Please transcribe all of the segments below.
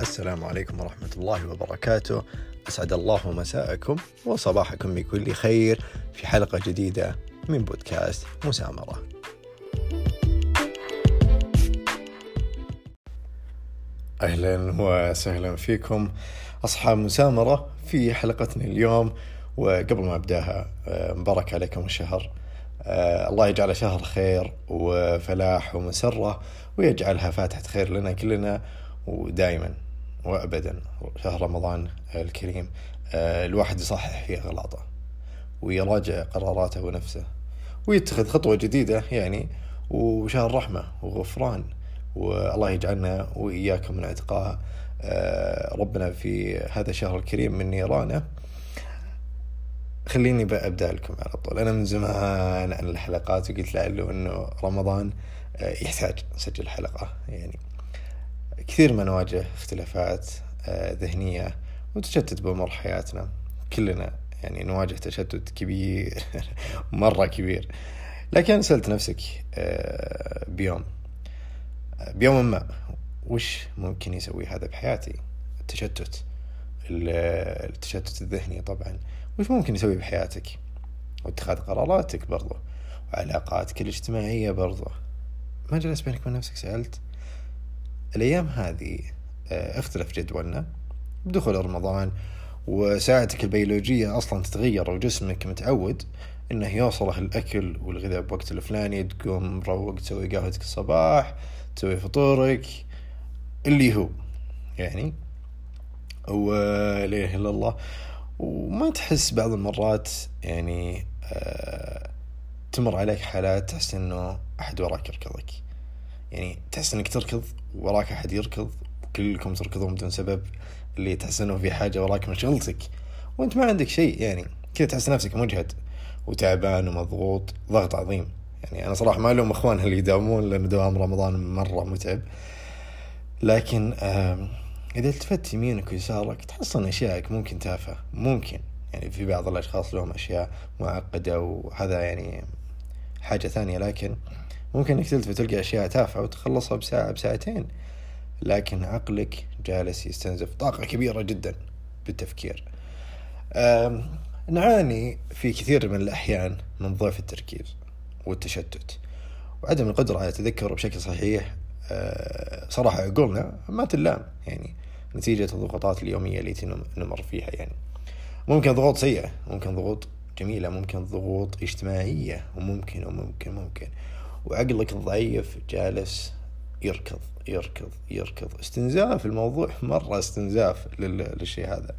السلام عليكم ورحمة الله وبركاته. أسعد الله مساءكم وصباحكم بكل خير في حلقة جديدة من بودكاست مسامرة. أهلا وسهلا فيكم أصحاب مسامرة في حلقتنا اليوم. وقبل ما أبدأها آه، مبارك عليكم الشهر. آه، الله يجعله شهر خير وفلاح ومسرة ويجعلها فاتحة خير لنا كلنا ودائما. وأبدا شهر رمضان الكريم. آه، الواحد يصحح فيه أغلاطه ويراجع قراراته ونفسه ويتخذ خطوة جديدة يعني وشهر رحمة وغفران. والله يجعلنا وإياكم من اعتقاء آه، ربنا في هذا الشهر الكريم من نيرانه. خليني أبدأ لكم على طول. أنا من زمان عن الحلقات وقلت لعله إنه رمضان آه، يحتاج نسجل حلقة يعني. كثير ما نواجه اختلافات آه، ذهنية وتشتت بأمور حياتنا. كلنا يعني نواجه تشتت كبير مرة كبير. لكن سألت نفسك آه، بيوم بيوم ما وش ممكن يسوي هذا بحياتي؟ التشتت التشتت الذهني طبعا. وش ممكن يسوي بحياتك؟ واتخاذ قراراتك برضو وعلاقاتك الاجتماعية برضو. ما جلست بينك وبين نفسك سألت. الأيام هذه آه، اختلف جدولنا. بدخول رمضان وساعتك البيولوجية أصلا تتغير وجسمك متعود إنه يوصله الأكل والغذاء بوقت الفلاني تقوم مروق تسوي قهوتك الصباح تسوي فطورك اللي هو يعني. ولا إله إلا الله. وما تحس بعض المرات يعني آه تمر عليك حالات تحس إنه أحد وراك يركضك. يعني تحس إنك تركض وراك أحد يركض وكلكم تركضون بدون سبب اللي تحس إنه في حاجة وراك من شغلتك. وأنت ما عندك شيء يعني كذا تحس نفسك مجهد وتعبان ومضغوط ضغط عظيم. يعني أنا صراحة ما ألوم اخوانها اللي يداومون لأن دوام رمضان مرة متعب. لكن إذا التفت يمينك ويسارك تحصل أشيائك ممكن تافهة ممكن. يعني في بعض الأشخاص لهم أشياء معقدة وهذا يعني حاجة ثانية لكن ممكن إنك تلتفت تلقى أشياء تافهة وتخلصها بساعة بساعتين لكن عقلك جالس يستنزف طاقة كبيرة جدا بالتفكير. نعاني في كثير من الأحيان من ضعف التركيز والتشتت وعدم القدرة على التذكر بشكل صحيح أه، صراحة عقولنا ما تلام يعني نتيجة الضغوطات اليومية التي نمر فيها يعني. ممكن ضغوط سيئة ممكن ضغوط جميلة ممكن ضغوط اجتماعية وممكن وممكن ممكن. وعقلك الضعيف جالس يركض يركض يركض. استنزاف الموضوع مرة استنزاف للشيء هذا.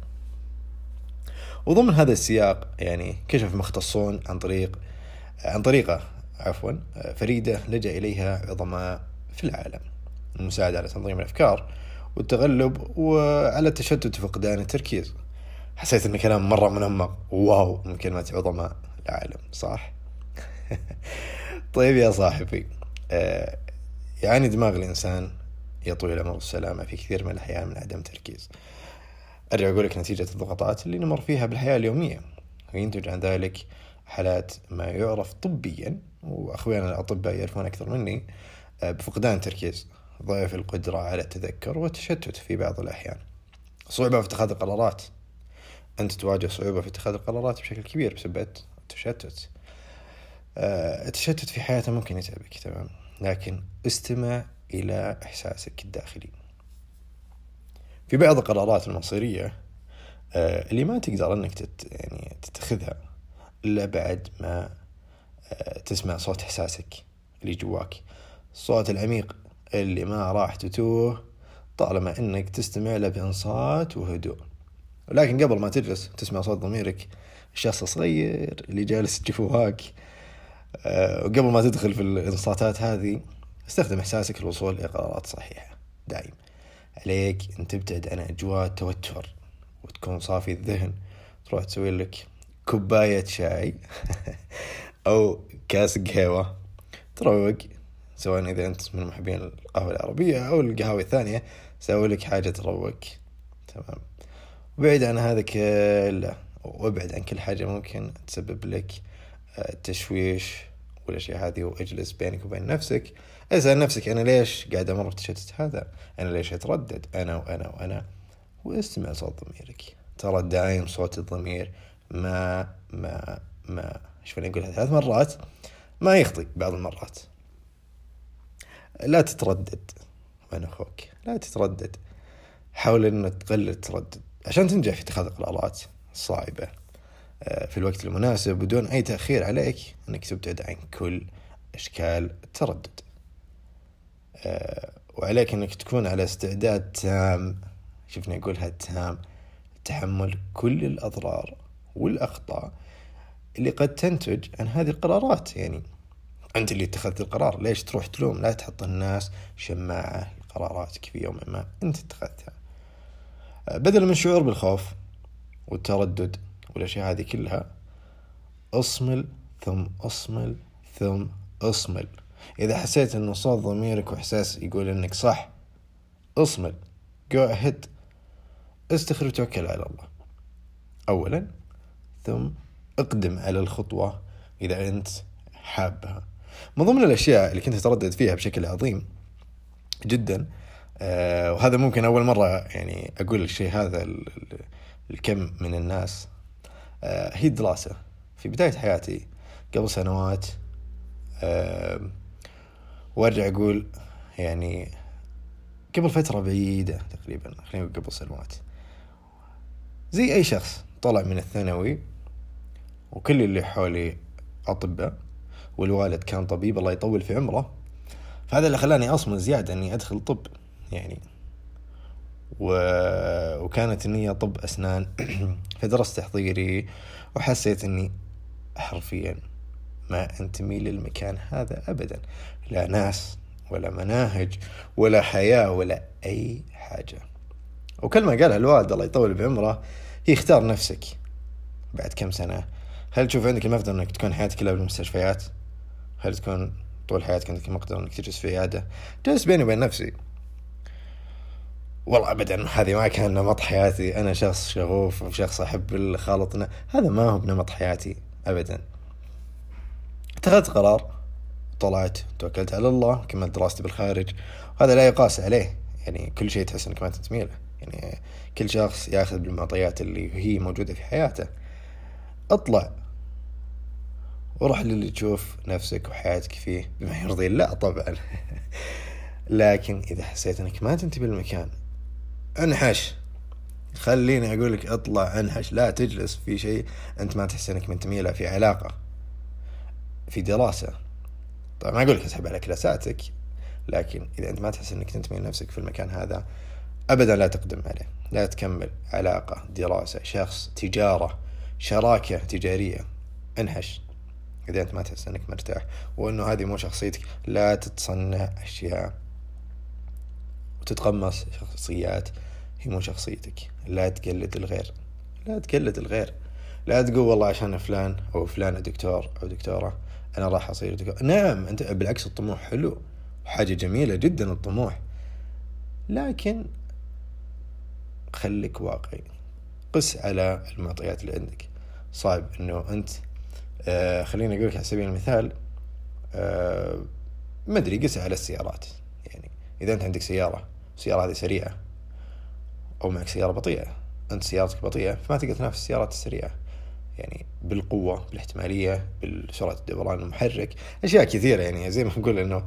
وضمن هذا السياق يعني كشف مختصون عن طريق عن طريقة عفوا فريدة لجأ إليها عظماء في العالم. المساعدة على تنظيم الأفكار والتغلب وعلى التشتت وفقدان التركيز. حسيت إن كلام مرة منمق. واو من كلمة عظماء العالم صح؟ طيب يا صاحبي يعني دماغ الإنسان يا طويل العمر والسلامة في كثير من الأحيان من عدم تركيز. أرجع أقول لك نتيجة الضغوطات اللي نمر فيها بالحياة اليومية. وينتج عن ذلك حالات ما يعرف طبيا وأخوينا الأطباء يعرفون أكثر مني آه، بفقدان التركيز ضعف القدرة على التذكر والتشتت في بعض الأحيان. صعوبة في اتخاذ القرارات. أنت تواجه صعوبة في اتخاذ القرارات بشكل كبير بسبب التشتت. التشتت في حياته ممكن يتعبك تمام؟ لكن استمع إلى إحساسك الداخلي. في بعض القرارات المصيرية آه، اللي ما تقدر أنك تت يعني تتخذها إلا بعد ما آه، تسمع صوت إحساسك اللي جواك. الصوت العميق اللي ما راح تتوه طالما إنك تستمع له بانصات وهدوء. ولكن قبل ما تجلس تسمع صوت ضميرك الشخص الصغير اللي جالس جفوهاك أه وقبل ما تدخل في الانصاتات هذه استخدم إحساسك للوصول إلى قرارات صحيحة دايم. عليك أن تبتعد عن أجواء التوتر وتكون صافي الذهن. تروح تسوي لك كوباية شاي أو كاس قهوة. تروق سواء إذا أنت من محبين القهوة العربية أو القهوة الثانية سوي لك حاجة تروق. تمام. وبعد عن هذا كله وأبعد عن كل حاجة ممكن تسبب لك آه، تشويش والأشياء هذه واجلس بينك وبين نفسك. اسأل نفسك أنا ليش قاعد أمر بتشتت هذا؟ أنا ليش أتردد؟ أنا وأنا وأنا. واستمع صوت ضميرك. ترى دايم صوت الضمير ما ما ما. فيني أقولها ثلاث مرات ما يخطي بعض المرات. لا تتردد من أخوك. لا تتردد. حاول ان تقلل التردد. عشان تنجح في اتخاذ القرارات الصعبة. آه، في الوقت المناسب بدون أي تأخير عليك إنك تبتعد عن كل أشكال التردد. آه، وعليك إنك تكون على استعداد تام. شفني أقولها تام. تحمل كل الأضرار والأخطاء اللي قد تنتج عن هذه القرارات. يعني أنت اللي اتخذت القرار. ليش تروح تلوم؟ لا تحط الناس شماعة. لقراراتك في يوم ما أنت اتخذتها. بدلا من الشعور بالخوف والتردد والأشياء هذه كلها. أصمل ثم أصمل ثم أصمل. إذا حسيت إنه صوت ضميرك وإحساس يقول إنك صح أصمل. جو اهيد استخر وتوكل على الله. اولا ثم اقدم على الخطوة إذا أنت حابها. من ضمن الأشياء اللي كنت أتردد فيها بشكل عظيم جدا آه وهذا ممكن أول مرة يعني أقول الشيء هذا الكم من الناس هي الدراسة في بداية حياتي قبل سنوات آه وأرجع أقول يعني قبل فترة بعيدة تقريبا خلينا قبل سنوات زي أي شخص طلع من الثانوي وكل اللي حولي أطباء والوالد كان طبيب الله يطول في عمره فهذا اللي خلاني أصمل زيادة إني أدخل طب يعني. وكانت النية طب أسنان فدرست تحضيري وحسيت إني حرفيا ما أنتمي للمكان هذا ابدا. لا ناس ولا مناهج ولا حياة ولا أي حاجة. وكلمة قالها الوالد الله يطول بعمره هي اختار نفسك بعد كم سنة. هل تشوف عندك المقدرة إنك تكون حياتك كلها بالمستشفيات؟ هل تكون طول حياتك عندك المقدرة إنك تجلس في عيادة؟ جلس بيني وبين نفسي. والله ابدا هذه ما كان نمط حياتي. أنا شخص شغوف وشخص أحب الخلط. هذا ما هو بنمط حياتي ابدا. اتخذت قرار طلعت توكلت على الله كملت دراستي بالخارج. وهذا لا يقاس عليه. يعني كل شيء تحس إنك ما تنتمي له يعني كل شخص يأخذ بالمعطيات اللي هي موجودة في حياته. اطلع. وروح للي تشوف نفسك وحياتك فيه بما يرضي الله طبعا. لكن إذا حسيت إنك ما تنتبه المكان انحش. خليني أقول لك اطلع انحش. لا تجلس في شيء أنت ما تحس إنك منتمي له في علاقة في دراسة. طبعا ما أقول لك اسحب على كلاساتك لكن إذا أنت ما تحس إنك تنتمي لنفسك في المكان هذا ابدا لا تقدم عليه. لا تكمل علاقة دراسة شخص تجارة شراكة تجارية. انحش. إذا أنت ما تحس أنك مرتاح وأنه هذه مو شخصيتك لا تتصنع أشياء وتتقمص شخصيات هي مو شخصيتك. لا تقلد الغير. لا تقلد الغير. لا تقول والله عشان فلان أو فلانة دكتور أو دكتورة أنا راح أصير دكتور. نعم أنت بالعكس الطموح حلو. وحاجة جميلة جدا الطموح. لكن خليك واقعي. قس على المعطيات اللي عندك. صعب إنه أنت آه خليني أقول لك على سبيل المثال آه ما أدري قس على السيارات. يعني إذا أنت عندك سيارة السيارة هذه سريعة. أو معك سيارة بطيئة. أنت سيارتك بطيئة فما تقدر تنافس السيارات السريعة. يعني بالقوة بالاحتمالية بالسرعة الدوران المحرك أشياء كثيرة يعني. زي ما نقول إنه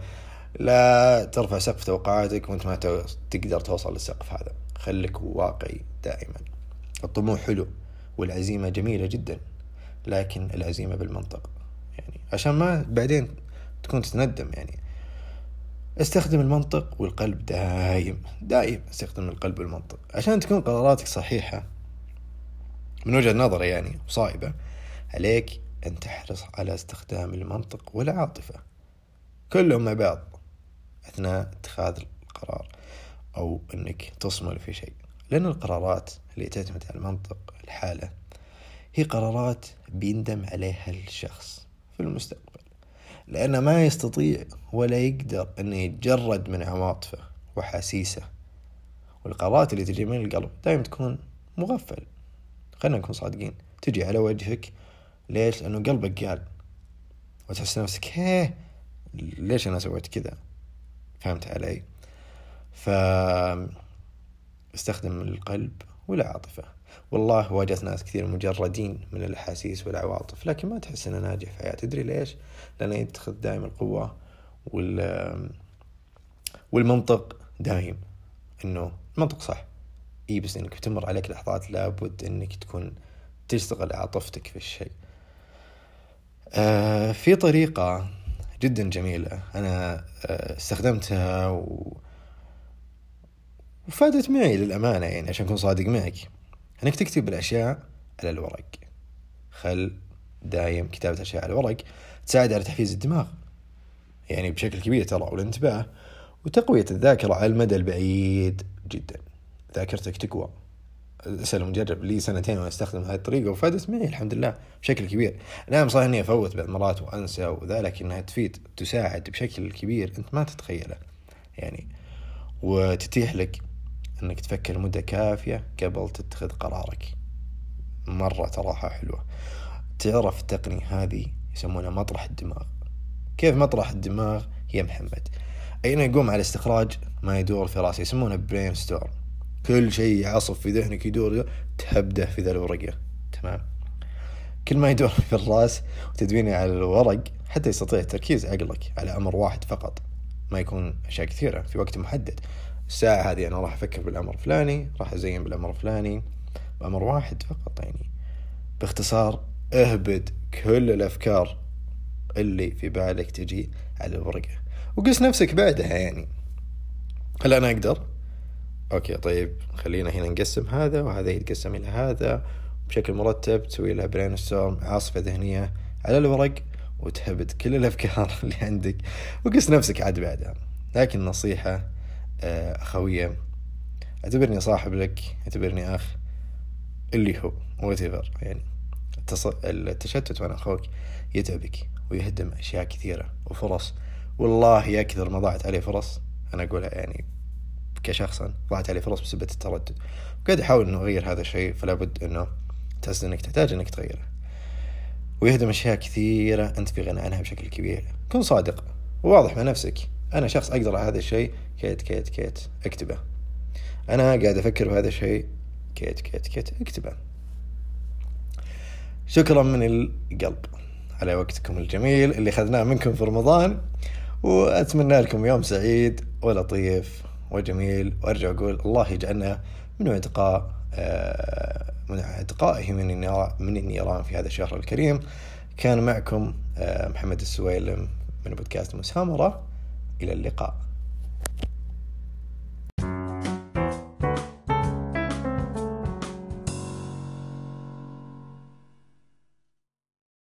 لا ترفع سقف توقعاتك وأنت ما تقدر توصل للسقف هذا. خليك واقعي دائما. الطموح حلو والعزيمة جميلة جدا لكن العزيمة بالمنطق. يعني عشان ما بعدين تكون تتندم يعني. استخدم المنطق والقلب دايم. دايم استخدم القلب والمنطق. عشان تكون قراراتك صحيحة من وجهة نظري يعني صائبة عليك أن تحرص على استخدام المنطق والعاطفة. كلهم مع بعض أثناء اتخاذ القرار أو أنك تصمل في شيء. لأن القرارات اللي تعتمد على المنطق الحالة هي قرارات بيندم عليها الشخص في المستقبل. لأنه ما يستطيع ولا يقدر أنه يتجرد من عواطفه وحاسيسه والقرارات اللي تجي من القلب دائما تكون مغفل. خلينا نكون صادقين. تجي على وجهك ليش؟ لأنه قلبك قال. وتحس نفسك هيه ليش أنا سويت كذا؟ فهمت علي؟ ف استخدم القلب والعاطفة والله واجهت ناس كثير مجردين من الأحاسيس والعواطف لكن ما تحس أنه ناجح في حياته تدري ليش؟ لأنه يتخذ دائما القوة وال والمنطق دايم إنه المنطق صح. إي بس إنك تمر عليك لحظات لابد إنك تكون تشتغل عاطفتك في الشيء. آه في طريقة جدا جميلة أنا آه استخدمتها و... وفادت معي للأمانة يعني عشان أكون صادق معك. انك تكتب الأشياء على الورق. خل دايم كتابة أشياء على الورق. تساعد على تحفيز الدماغ. يعني بشكل كبير ترى والانتباه وتقوية الذاكرة على المدى البعيد جدا. ذاكرتك تقوى. أسأل مجرب لي سنتين وأنا أستخدم هذه الطريقة وفادت معي الحمد لله بشكل كبير. نعم صحيح إني أفوت بعض المرات وأنسى وذا لكنها تفيد تساعد بشكل كبير أنت ما تتخيله. يعني وتتيح لك إنك تفكر مدة كافية قبل تتخذ قرارك. مرة صراحة حلوة. تعرف التقنية هذه يسمونها مطرح الدماغ. كيف مطرح الدماغ؟ يا محمد. أين يقوم على استخراج ما يدور في راسي يسمونه brainstorm كل شيء يعصف في ذهنك يدور تهبده في ذا الورقة. تمام. كل ما يدور في الراس وتدوينه على الورق حتى يستطيع تركيز عقلك على أمر واحد فقط. ما يكون أشياء كثيرة في وقت محدد. الساعة هذه أنا راح أفكر بالأمر الفلاني راح أزين بالأمر الفلاني. بأمر واحد فقط يعني. باختصار اهبد كل الأفكار اللي في بالك تجي على الورقة وقس نفسك بعدها يعني. هل أنا أقدر؟ okay طيب خلينا هنا نقسم هذا وهذا يتقسم إلى هذا. بشكل مرتب تسوي لها brainstorm عاصفة ذهنية على الورق وتهبد كل الأفكار اللي عندك. وقس نفسك عاد بعدها. لكن نصيحة أخوية اعتبرني صاحب لك اعتبرني أخ اللي هو whatever يعني التشتت وأنا أخوك يتعبك ويهدم أشياء كثيرة وفرص. والله يا كثر ما ضاعت عليه فرص أنا أقولها يعني كشخصا ضاعت عليه فرص بسبب التردد. وقاعد أحاول إنه أغير هذا الشيء فلا بد إنه تحس إنك تحتاج إنك تغيره. ويهدم أشياء كثيرة أنت في غنى عنها بشكل كبير. كن صادق وواضح مع نفسك. أنا شخص أقدر على هذا الشيء كيت كيت كيت أكتبه. أنا قاعد أفكر بهذا الشيء كيت كيت كيت أكتبه. شكرا من القلب على وقتكم الجميل اللي أخذناه منكم في رمضان وأتمنى لكم يوم سعيد ولطيف وجميل وأرجع أقول الله يجعلنا من عتقاء آه، من عتقائه من من النيران في هذا الشهر الكريم. كان معكم آه، محمد السويلم من بودكاست مسامرة. إلى اللقاء.